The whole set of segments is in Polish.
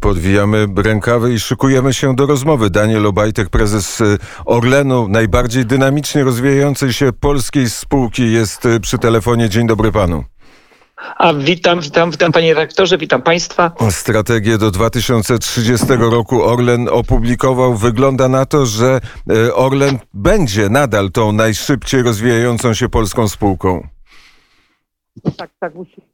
Podwijamy rękawy i szykujemy się do rozmowy. Daniel Obajtek, prezes y, Orlenu, najbardziej dynamicznie rozwijającej się polskiej spółki, jest y, przy telefonie. Dzień dobry panu. A witam, witam, witam panie rektorze, witam państwa. Strategię do 2030 roku Orlen opublikował. Wygląda na to, że y, Orlen będzie nadal tą najszybciej rozwijającą się polską spółką. Tak, tak musi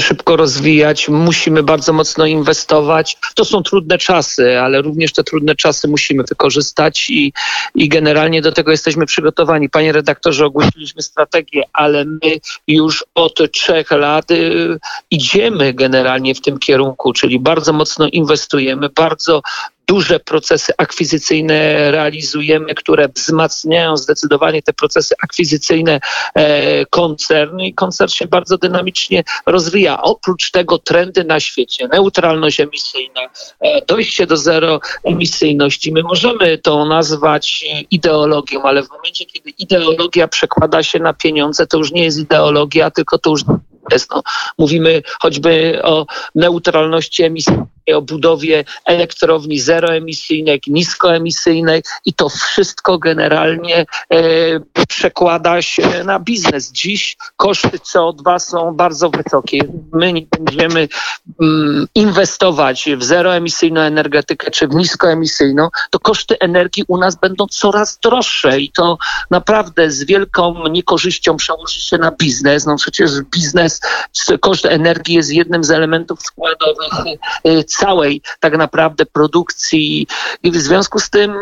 szybko rozwijać, musimy bardzo mocno inwestować. To są trudne czasy, ale również te trudne czasy musimy wykorzystać i, i generalnie do tego jesteśmy przygotowani. Panie redaktorze, ogłosiliśmy strategię, ale my już od trzech lat y, idziemy generalnie w tym kierunku, czyli bardzo mocno inwestujemy, bardzo duże procesy akwizycyjne realizujemy, które wzmacniają zdecydowanie te procesy akwizycyjne e, koncernu i koncern się bardzo dynamicznie rozwija. Oprócz tego trendy na świecie, neutralność emisyjna, e, dojście do zero emisyjności. My możemy to nazwać ideologią, ale w momencie, kiedy ideologia przekłada się na pieniądze, to już nie jest ideologia, tylko to już jest. No, mówimy choćby o neutralności emisyjnej o budowie elektrowni zeroemisyjnej, niskoemisyjnej i to wszystko generalnie e, przekłada się na biznes. Dziś koszty CO2 są bardzo wysokie. My nie będziemy mm, inwestować w zeroemisyjną energetykę czy w niskoemisyjną, to koszty energii u nas będą coraz droższe i to naprawdę z wielką niekorzyścią przełoży się na biznes. No przecież biznes, koszt energii jest jednym z elementów składowych e, całej tak naprawdę produkcji i w związku z tym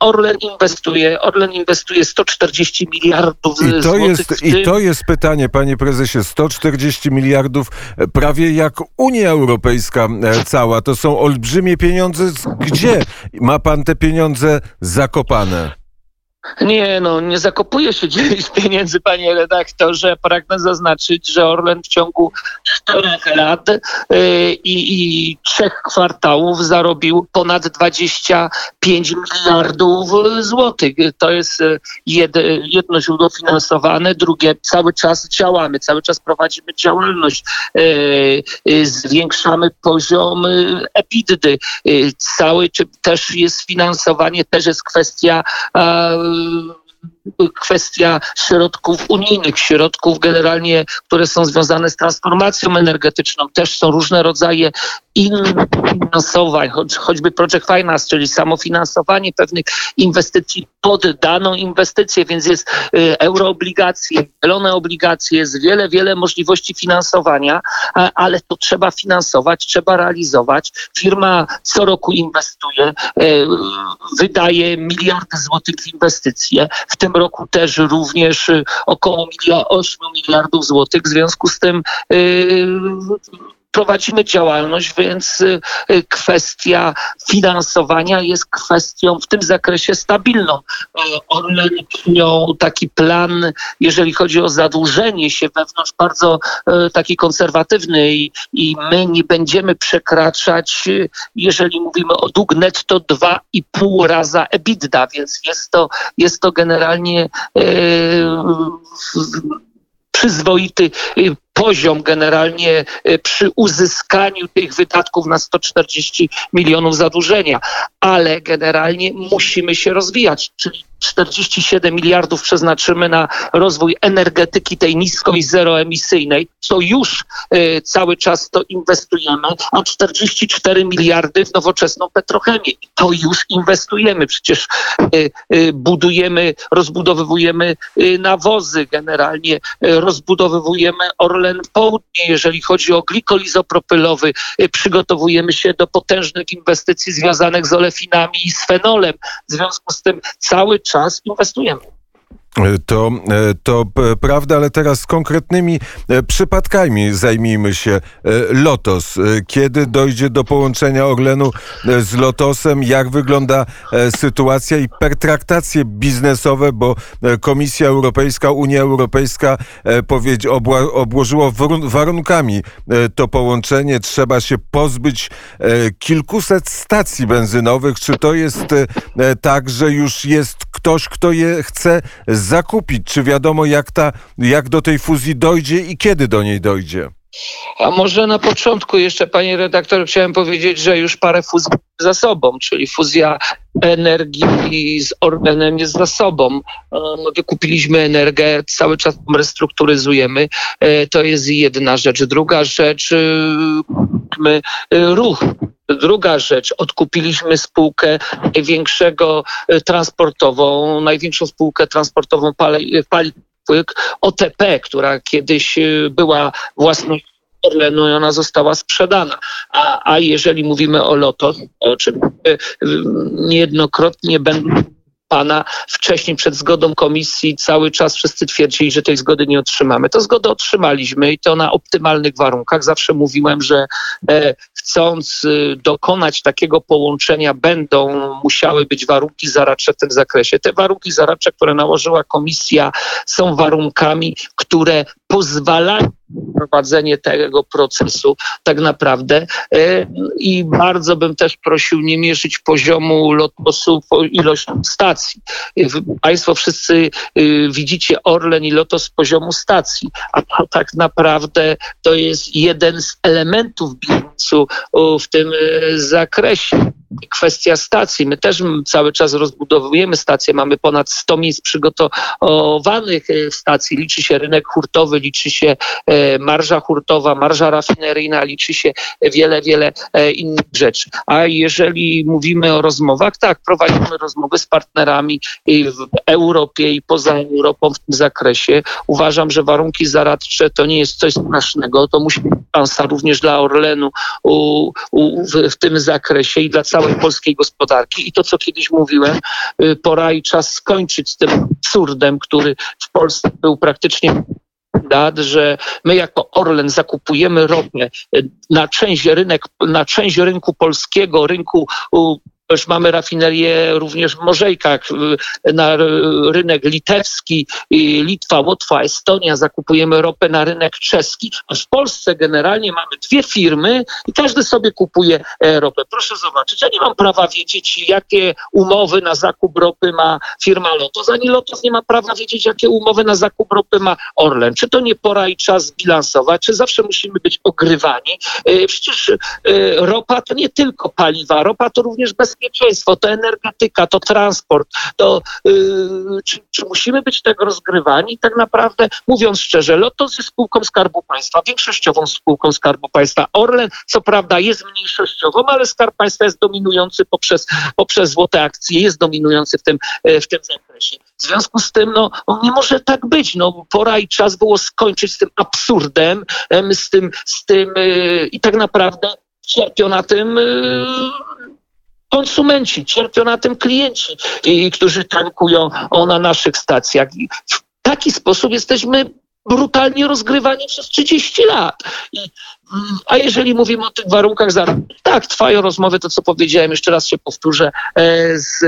Orlen inwestuje, Orlen inwestuje 140 miliardów I to jest I to jest pytanie, panie prezesie, 140 miliardów, e, prawie jak Unia Europejska e, cała, to są olbrzymie pieniądze. Gdzie ma pan te pieniądze zakopane? Nie, no nie zakopuje się gdzieś pieniędzy, panie redaktorze. Pragnę zaznaczyć, że Orlen w ciągu czterech lat yy, i trzech kwartałów zarobił ponad 25 miliardów złotych. To jest y, jed, jedno źródło finansowane, drugie cały czas działamy, cały czas prowadzimy działalność, yy, zwiększamy poziom EBITDA. Cały czy też jest finansowanie, też jest kwestia 嗯. Kwestia środków unijnych, środków generalnie, które są związane z transformacją energetyczną. Też są różne rodzaje finansowań, choć, choćby Project Finance, czyli samofinansowanie pewnych inwestycji pod daną inwestycję, więc jest y, euroobligacje, zielone obligacje, jest wiele, wiele możliwości finansowania, ale to trzeba finansować, trzeba realizować. Firma co roku inwestuje, y, wydaje miliardy złotych w inwestycje. W tym roku też również y, około 8 miliardów złotych. W związku z tym prowadzimy działalność, więc y, y, kwestia finansowania jest kwestią w tym zakresie stabilną. Y, Orlen miał taki plan, jeżeli chodzi o zadłużenie się wewnątrz, bardzo taki konserwatywny i, i my nie będziemy przekraczać, jeżeli mówimy o dług netto 2,5 raza EBITDA, więc jest to, jest to generalnie przyzwoity poziom generalnie e, przy uzyskaniu tych wydatków na 140 milionów zadłużenia, ale generalnie musimy się rozwijać, czyli 47 miliardów przeznaczymy na rozwój energetyki tej nisko i zeroemisyjnej, co już y, cały czas to inwestujemy, a 44 miliardy w nowoczesną petrochemię. To już inwestujemy. Przecież y, budujemy, rozbudowywujemy nawozy generalnie, rozbudowywujemy Orlen Południe, jeżeli chodzi o glikol izopropylowy, przygotowujemy się do potężnych inwestycji związanych z olefinami i z fenolem. W związku z tym cały czas inwestujemy. To, e, to prawda, ale teraz z konkretnymi e, przypadkami zajmijmy się. E, Lotos. Kiedy dojdzie do połączenia Orlenu z Lotosem? Jak wygląda sytuacja i pertraktacje biznesowe, bo Komisja Europejska, Unia Europejska obłożyła warunkami to połączenie. Trzeba się pozbyć kilkuset stacji benzynowych. Czy to jest tak, że już jest ktoś, kto je chce zakupić? Czy wiadomo, jak, ta, jak do tej fuzji dojdzie i kiedy do niej dojdzie? A może na początku jeszcze, panie redaktor, chciałem powiedzieć, że już parę fuzji za sobą, czyli fuzja energii z Orlenem jest za sobą. Wykupiliśmy energię, cały czas restrukturyzujemy. E, to jest jedna rzecz. Druga rzecz, y, my y, ruch Druga rzecz, odkupiliśmy spółkę największego y, transportową, największą spółkę transportową paliw OTP, która kiedyś była własnością Orlenu i ona została sprzedana. A, a jeżeli mówimy o Lotos, o czym niejednokrotnie będą pana wcześniej przed zgodą komisji cały czas wszyscy twierdzili, że tej zgody nie otrzymamy. To zgodę otrzymaliśmy i to na optymalnych warunkach. Zawsze mówiłem, że e, chcąc e, dokonać takiego połączenia będą musiały być warunki zaradcze w tym zakresie. Te warunki zaradcze, które nałożyła komisja są warunkami, które pozwalają prowadzenie tego procesu tak naprawdę e, i bardzo bym też prosił nie mierzyć poziomu lotosu po ilość stacji. E, państwo wszyscy e, widzicie Orlen i Lotos z poziomu stacji, a to tak naprawdę to jest jeden z elementów bilansu w tym zakresie kwestia stacji. My też cały czas rozbudowujemy stacje. Mamy ponad 100 miejsc przygotowanych stacji. Liczy się rynek hurtowy, liczy się marża hurtowa marża rafineryjna, liczy się wiele, wiele e, innych rzeczy. A jeżeli mówimy o rozmowach, tak, prowadzimy rozmowy z partnerami w Europie i poza Europą w tym zakresie. Uważam, że warunki zaradcze to nie jest coś strasznego, to musi być szansa również dla Orlenu w, w tym zakresie i dla całej polskiej gospodarki. I to, co kiedyś mówiłem, y, pora i czas skończyć z tym absurdem, który w Polsce był praktycznie dat, że my jako Orlen zakupujemy ropę na część, rynek, na część rynku polskiego, rynku już mamy rafinerię również w Morzejkach, na rynek litewski, Litwa, Łotwa, Estonia, zakupujemy ropę na rynek czeski, a w Polsce generalnie mamy dwie firmy i każdy sobie kupuje e, ropę. Proszę zobaczyć, ja nie mam prawa wiedzieć, jakie umowy na zakup ropy ma firma Lotos, ani Lotos nie ma prawa wiedzieć, jakie umowy na zakup ropy ma Orlen. Czy to nie pora i czas zbilansować, czy zawsze musimy być ogrywani? E, przecież e, ropa to nie tylko paliwa, ropa to również bezpieczeństwo bezpieczeństwo, to energetyka, to transport, to yy, czy, czy, musimy być tego rozgrywani? Tak naprawdę, mówiąc szczerze, Lotos jest spółką Skarbu Państwa, większościową spółką Skarbu Państwa. Orlen, co prawda, jest mniejszościową, ale Skarb Państwa jest dominujący poprzez, poprzez złote akcje, jest dominujący w tym, e, w tym zakresie. W związku z tym, no, nie może tak być. No, pora i czas było skończyć z tym absurdem, z tym, z tym yy, i tak naprawdę cierpią na tym yy, konsumenci, cierpią na tym klienci, i, którzy tankują na naszych stacjach. I w taki sposób jesteśmy brutalnie rozgrywani przez 30 lat. I, mm, a jeżeli mówimy o tych warunkach tak, trwają rozmowy, to co powiedziałem, jeszcze raz się powtórzę, e, z,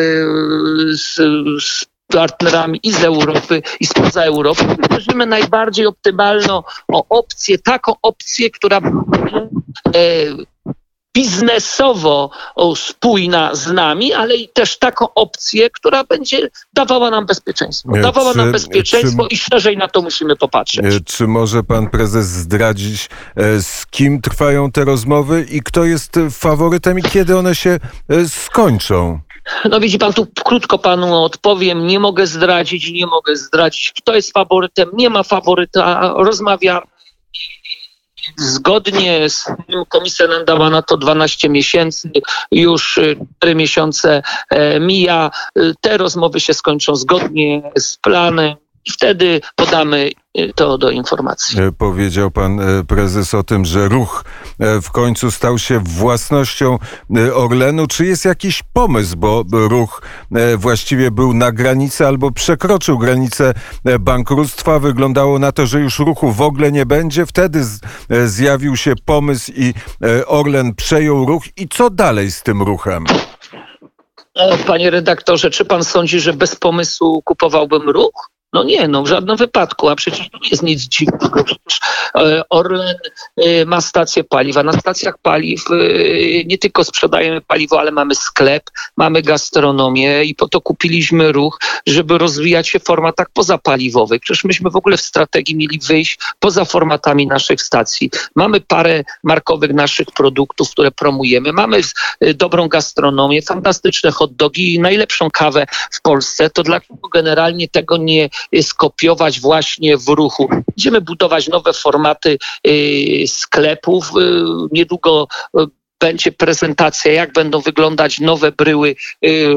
z, z partnerami i z Europy, i spoza Europy. Mierzymy najbardziej optymalną opcję, taką opcję, która e, biznesowo spójna z nami, ale i też taką opcję, która będzie dawała nam bezpieczeństwo. Dawała czy, nam bezpieczeństwo czy, i szerzej na to musimy popatrzeć. Czy może pan prezes zdradzić, e, z kim trwają te rozmowy i kto jest faworytem i kiedy one się e, skończą? No widzi pan, tu krótko panu odpowiem. Nie mogę zdradzić, nie mogę zdradzić, kto jest faworytem. Nie ma faworyta. Rozmawiamy Zgodnie z tym komisja nam dała na to 12 miesięcy, już 4 miesiące e, mija. Te rozmowy się skończą zgodnie z planem i wtedy podamy e, to do informacji. E, powiedział pan e, prezes o tym, że ruch w końcu stał się własnością Orlenu. Czy jest jakiś pomysł, bo ruch właściwie był na granicy albo przekroczył granicę bankructwa? Wyglądało na to, że już ruchu w ogóle nie będzie. Wtedy zjawił się pomysł i Orlen przejął ruch. I co dalej z tym ruchem? Panie redaktorze, czy pan sądzi, że bez pomysłu kupowałbym ruch? No nie, no w żadnym wypadku, a przecież to nie jest nic dziwnego. Przecież e, Orlen e, ma stację paliwa. Na stacjach paliw e, nie tylko sprzedajemy paliwo, ale mamy sklep, mamy gastronomię i po to kupiliśmy ruch, żeby rozwijać się w formatach pozapaliwowych. Przecież myśmy w ogóle w strategii mieli wyjść poza formatami naszych stacji. Mamy parę markowych naszych produktów, które promujemy. Mamy dobrą gastronomię, fantastyczne hot dogi i najlepszą kawę w Polsce. To dlaczego generalnie tego nie skopiować właśnie w ruchu. Będziemy budować nowe formaty y, sklepów. Y, niedługo y, będzie prezentacja, jak będą wyglądać nowe bryły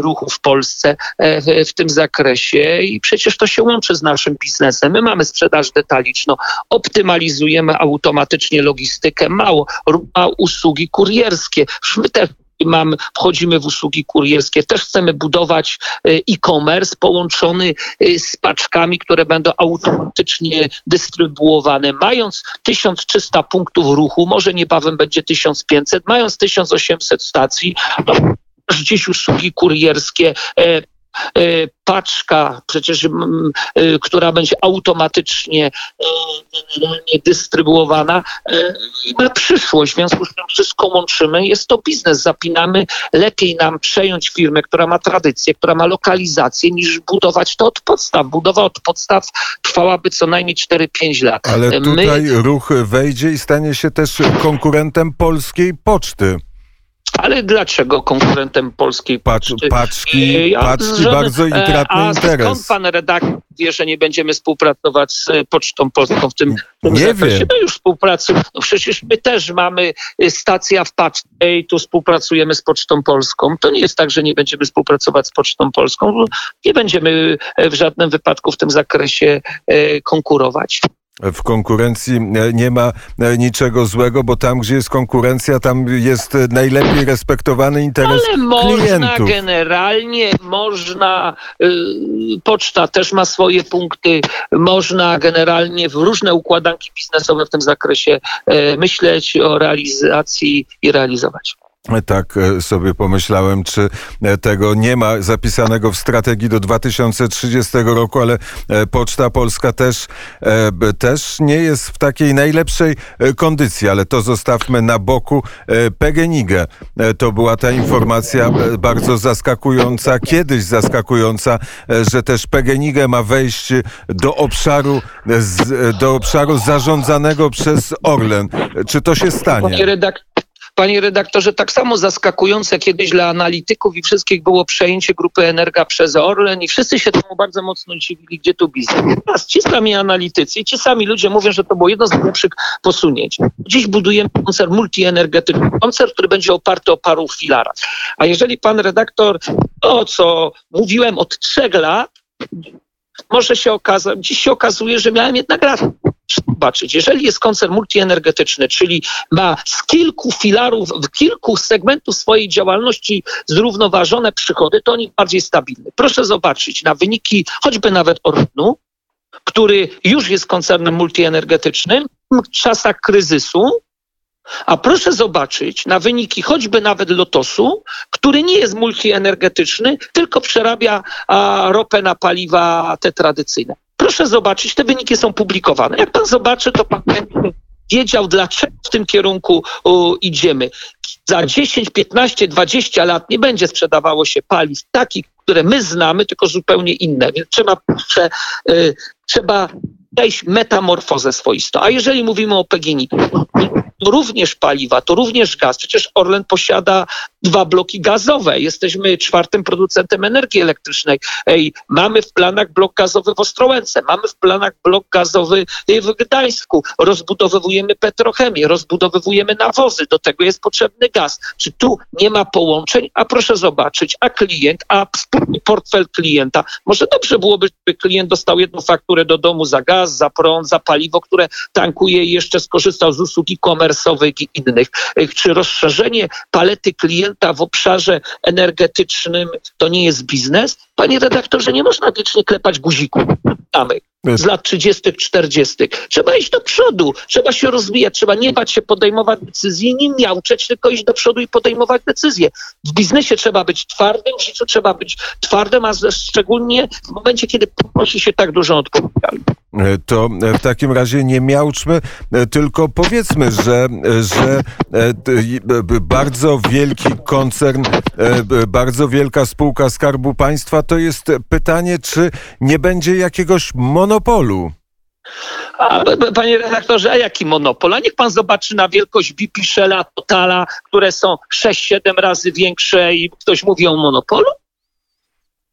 ruchu w Polsce e, w tym zakresie i przecież to się łączy z naszym biznesem. My mamy sprzedaż detaliczną, optymalizujemy automatycznie logistykę, mało, mało usługi kurierskie. My mamy, wchodzimy w usługi kurierskie. Też chcemy budować e, e-commerce połączony e, z paczkami, które będą automatycznie dystrybuowane. Mając 1300 punktów ruchu, może niebawem będzie 1500, mając 1800 stacji, no, gdzieś usługi kurierskie E, paczka, przecież e, która będzie automatycznie e, generalnie dystrybuowana, ma przyszłość. W związku z tym wszystko łączymy. Jest to biznes. Zapinamy. Lepiej nam przejąć firmę, która ma tradycję, która ma lokalizację, niż budować to od podstaw. Budowa od podstaw trwałaby co najmniej 4-5 lat. Ale tutaj My... ruch wejdzie i stanie się też konkurentem polskiej poczty. Ale dlaczego konkurentem polskiej poczty? Paczki, ja, paczki bardzo intratny a interes. skąd pan redaktor wie, że nie będziemy współpracować z Pocztą Polską w tym, tym nie zakresie? My już współpracujemy. No przecież my też mamy stacja w paczce i tu współpracujemy z Pocztą Polską. To nie jest tak, że nie będziemy współpracować z Pocztą Polską. Nie będziemy w żadnym wypadku w tym zakresie konkurować w konkurencji e, nie ma e, niczego złego, bo tam, gdzie jest konkurencja, tam jest najlepiej respektowany interes Ale można generalnie, można, y, poczta też ma swoje punkty, można generalnie w różne układanki biznesowe w tym zakresie myśleć o realizacji i realizować. Tak e, sobie pomyślałem, czy e, tego nie ma zapisanego w strategii do 2030 roku, ale e, Poczta Polska też, też nie jest w takiej najlepszej kondycji, ale to zostawmy na boku. PGNiG to była ta informacja bardzo zaskakująca, kiedyś zaskakująca, że też PGNiG ma wejść do obszaru, do obszaru zarządzanego przez Orlen. Czy to się stanie? Panie redaktorze, tak samo zaskakujące kiedyś dla analityków i wszystkich było przejęcie grupy Energa przez Orlen i wszyscy się temu bardzo mocno dziwili, gdzie tu biznes. Teraz ci sami analitycy i ci sami ludzie mówią, że to było jedno z najlepszych posunięć. Dziś budujemy koncern multienergetyczny, koncern, który będzie oparty o paru filarach. A jeżeli pan redaktor to, co mówiłem od trzech lat, może się okazać, dziś się okazuje, że miałem jednak rację zobaczyć, jeżeli jest koncern multienergetyczny, czyli ma z kilku filarów, w kilku segmentów swojej działalności zrównoważone przychody, to on jest bardziej stabilny. Proszę zobaczyć na wyniki choćby nawet Orlenu, który już jest koncernem multienergetycznym w czasach kryzysu, a proszę zobaczyć na wyniki choćby nawet Lotosu, który nie jest multienergetyczny, tylko przerabia a, ropę na paliwa te tradycyjne. Proszę zobaczyć, te wyniki są publikowane. Jak pan zobaczy, to pan będzie wiedział, dlaczego w tym kierunku idziemy. Za 10, 15, 20 lat nie będzie sprzedawało się paliw takich, które my znamy, tylko zupełnie inne. Więc trzeba, prze, y, trzeba wejść metamorfozę swoistą. A jeżeli mówimy o PGNiG, również paliwa, to również gaz. Przecież Orlen posiada dwa bloki gazowe. Jesteśmy czwartym producentem energii elektrycznej. Ej, mamy w planach blok gazowy w Ostrołęce, mamy w planach blok gazowy w Gdańsku. Rozbudowujemy petrochemię, rozbudowujemy nawozy. Do tego jest potrzebny gaz. Czy tu nie ma połączeń? A proszę zobaczyć, a klient, a portfel klienta. Może dobrze byłoby, by klient dostał jedną fakturę do domu za gaz, za prąd, za paliwo, które tankuje i jeszcze skorzystał z usługi komersowych i innych. Czy rozszerzenie palety klienta w obszarze energetycznym to nie jest biznes? Panie redaktorze, nie można wiecznie klepać guzików. z lat 30., 40. Trzeba iść do przodu, trzeba się rozwijać, trzeba nie bać się podejmować decyzji, nie miauczeć, tylko iść do przodu i podejmować decyzje. W biznesie trzeba być twardym, w życiu trzeba być twardym, a szczególnie w momencie, kiedy ponosi się tak dużą odpowiedzialność. E, to w takim razie nie miałczmy, e, tylko powiedzmy, że, że e, bardzo wielki koncern, bardzo wielka spółka Skarbu Państwa to jest pytanie, czy nie będzie jakiegoś monopolu. Panie redaktorze, a jaki monopol? A niech pan zobaczy na wielkość BP Shella, Totala, które są 6-7 razy większe i ktoś mówi o monopolu?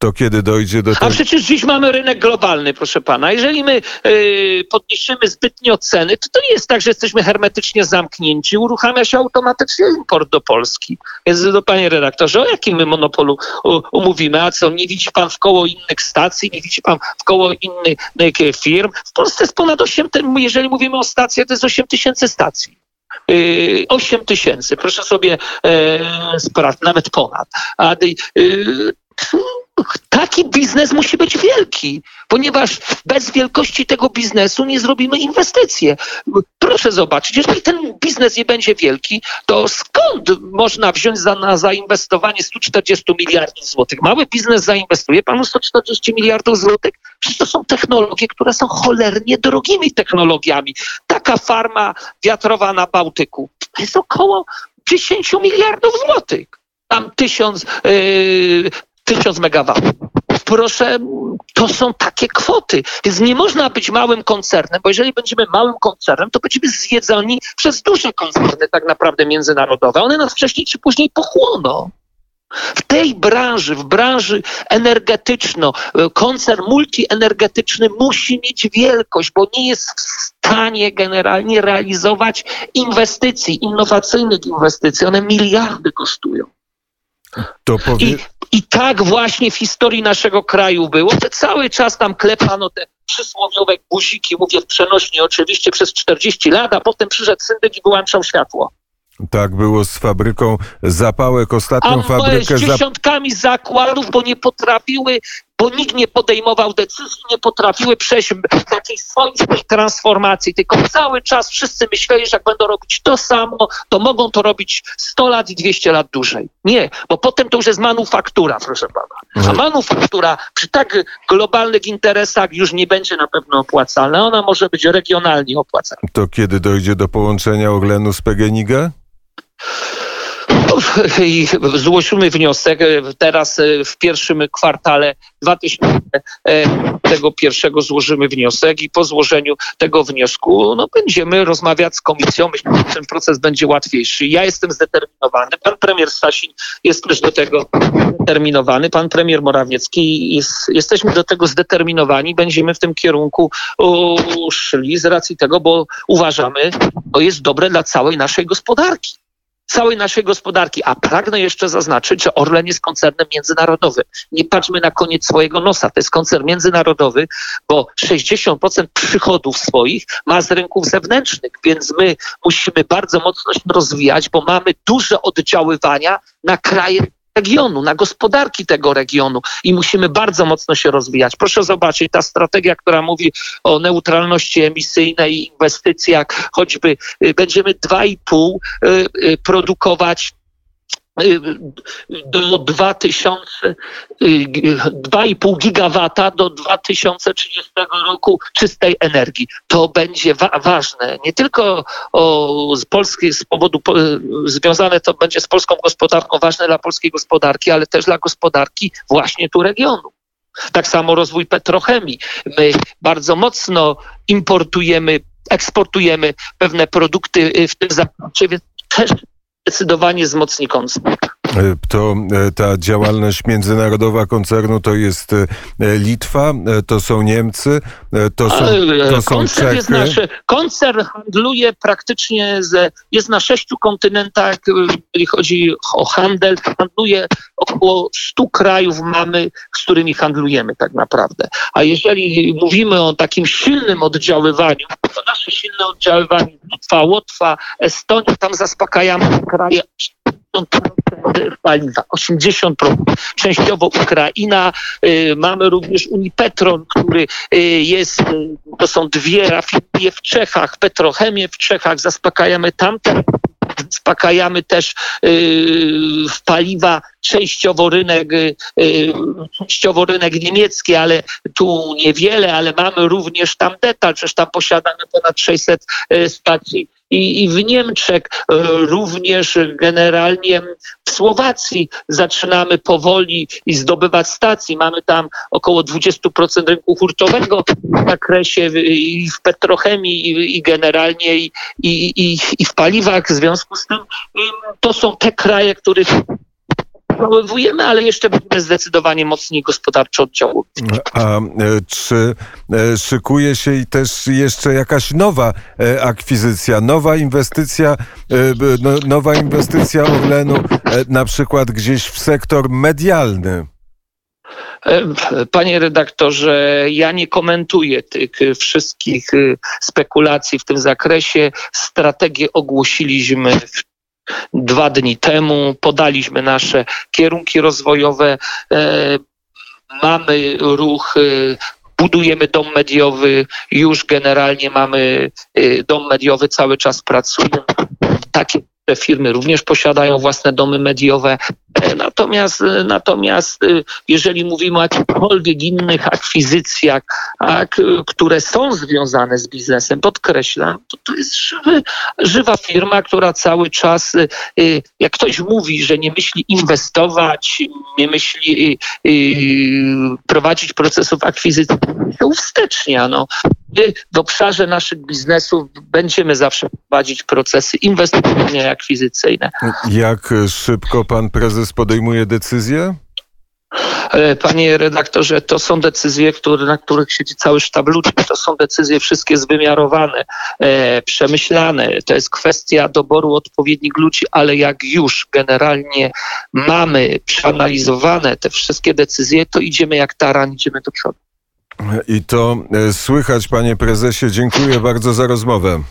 To kiedy dojdzie do tego. A przecież dziś mamy rynek globalny, proszę pana. Jeżeli my yy, podniesiemy zbytnio ceny, to to nie jest tak, że jesteśmy hermetycznie zamknięci. Uruchamia się automatycznie import do Polski. Więc do no, panie redaktorze, o jakim my monopolu u, umówimy? A co, nie widzi pan w koło innych stacji, nie widzi pan w koło innych, innych firm? W Polsce jest ponad 8, jeżeli mówimy o stacjach, to jest 8 tysięcy stacji. 8 y, tysięcy, proszę sobie e, sprawdzić, nawet ponad. A, y, taki biznes musi być wielki, ponieważ bez wielkości tego biznesu nie zrobimy inwestycji. Proszę zobaczyć, jeżeli ten biznes nie będzie wielki, to skąd można wziąć za, na zainwestowanie 140 miliardów złotych? Mały biznes zainwestuje panu 140 miliardów złotych? Przecież to są technologie, które są cholernie drogimi technologiami. Taka farma wiatrowa na Bałtyku jest około 10 miliardów złotych tam tysiąc, yy, tysiąc megawatów. Proszę, to są takie kwoty. Więc nie można być małym koncernem, bo jeżeli będziemy małym koncernem, to będziemy zjedzeni przez duże koncerny tak naprawdę międzynarodowe. One nas wcześniej czy później pochłoną. W tej branży, w branży energetyczno, koncern multienergetyczny musi mieć wielkość, bo nie jest w stanie generalnie realizować inwestycji, innowacyjnych inwestycji. One miliardy kosztują. Powie... I, I tak właśnie w historii naszego kraju było, że cały czas tam klepano te przysłowiowe guziki, mówię w przenośni oczywiście, przez 40 lat, a potem przyszedł syndyk i wyłączał światło. Tak było z fabryką zapałek, ostatnią a fabrykę... z dziesiątkami zakładów, bo nie potrafiły bo nikt nie podejmował decyzji, nie potrafiły przejść takiej swoistej transformacji, tylko cały czas wszyscy myśleli, że jak będą robić to samo, to mogą to robić 100 lat i 200 lat dłużej. Nie, bo potem to już jest manufaktura, proszę pana. A mhm. manufaktura przy tak globalnych interesach już nie będzie na pewno opłacalna. Ona może być regionalnie opłacalna. To kiedy dojdzie do połączenia Orlenu z PGNiG? I złożymy wniosek teraz e, w pierwszym kwartale 2021 złożymy wniosek i po złożeniu tego wniosku no, będziemy rozmawiać z komisją. Myślę, że ten proces będzie łatwiejszy. Ja jestem zdeterminowany. Pan premier Sasin jest też do tego zdeterminowany. Pan premier Morawiecki jest, jesteśmy do tego zdeterminowani. Będziemy w tym kierunku szli z racji tego, bo uważamy, to jest dobre dla całej naszej gospodarki całej naszej gospodarki. A pragnę jeszcze zaznaczyć, że Orlen jest koncernem międzynarodowym. Nie patrzmy na koniec swojego nosa. To jest koncern międzynarodowy, bo 60% przychodów swoich ma z rynków zewnętrznych, więc my musimy bardzo mocno się rozwijać, bo mamy duże oddziaływania na kraje regionu, na gospodarki tego regionu i musimy bardzo mocno się rozwijać. Proszę zobaczyć, ta strategia, która mówi o neutralności emisyjnej inwestycjach, choćby y, będziemy 2,5 y, y, produkować do 2000, 2,5 gigawata do 2030 roku czystej energii. To będzie wa ważne. Nie tylko o, z Polski, z powodu po, związane to będzie z polską gospodarką, ważne dla polskiej gospodarki, ale też dla gospodarki właśnie tu regionu. Tak samo rozwój petrochemii. My bardzo mocno importujemy, eksportujemy pewne produkty w tym zakresie, też zdecydowanie wzmocni koncern. E, to e, ta działalność międzynarodowa koncernu to jest e, Litwa, to są Niemcy, to są, to są koncern Czechy. Jest nasze, koncern handluje praktycznie, z, jest na sześciu kontynentach, jeżeli chodzi o handel, handluje około stu krajów mamy, z którymi handlujemy tak naprawdę. A jeżeli mówimy o takim silnym oddziaływaniu, to nasze silne oddziaływanie Litwa, Łotwa, Estonia, tam zaspokajamy kraje paliwa. 80% częściowo Ukraina. Mamy również Unipetron, który jest, to są dwie rafinerie w Czechach, Petrochemię w Czechach, zaspokajamy tamte zaspokajamy też w paliwa częściowo rynek, częściowo rynek niemiecki, ale tu niewiele, ale mamy również tam detal, przecież tam posiadamy ponad 600 stacji i, i w Niemczech również generalnie w Słowacji zaczynamy powoli i zdobywać stacji. Mamy tam około 20% rynku hurtowego w zakresie i w petrochemii i, i generalnie i, i, i w paliwach. W związku z tym to są te kraje, których odprowywujemy, ale jeszcze będziemy zdecydowanie mocniej gospodarczo oddziaływać. A czy szykuje się i też jeszcze jakaś nowa akwizycja, nowa inwestycja, nowa inwestycja Orlenu, na przykład gdzieś w sektor medialny? Panie redaktorze, ja nie komentuję tych wszystkich spekulacji w tym zakresie. Strategię ogłosiliśmy w dwa dni temu. Podaliśmy nasze kierunki rozwojowe. Mamy ruch budujemy dom mediowy, już generalnie mamy dom mediowy, cały czas pracuje. Takie firmy również posiadają własne domy mediowe. Natomiast, natomiast jeżeli mówimy o jakichkolwiek innych akwizycjach, które są związane z biznesem, podkreślam, to to jest żywy, żywa firma, która cały czas, jak ktoś mówi, że nie myśli inwestować, nie myśli prowadzić procesów akwizycji, to uwstecznia. No w obszarze naszych biznesów będziemy zawsze prowadzić procesy inwestycyjne i akwizycyjne. Jak szybko pan prezes podejmuje decyzje? Panie redaktorze, to są decyzje, które, na których siedzi cały sztab ludzi. To są decyzje wszystkie zwymiarowane, e, przemyślane. To jest kwestia doboru odpowiednich ludzi, ale jak już generalnie mamy przeanalizowane te wszystkie decyzje, to idziemy jak taran, idziemy do przodu. I to słychać, panie prezesie. Dziękuję bardzo za rozmowę.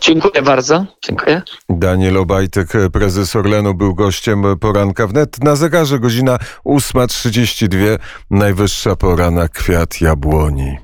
Dziękuję bardzo. Dziękuję. Daniel Obajtek, prezes Orlenu, był gościem poranka wnet. Na zegarze godzina 8.32, najwyższa pora na kwiat jabłoni.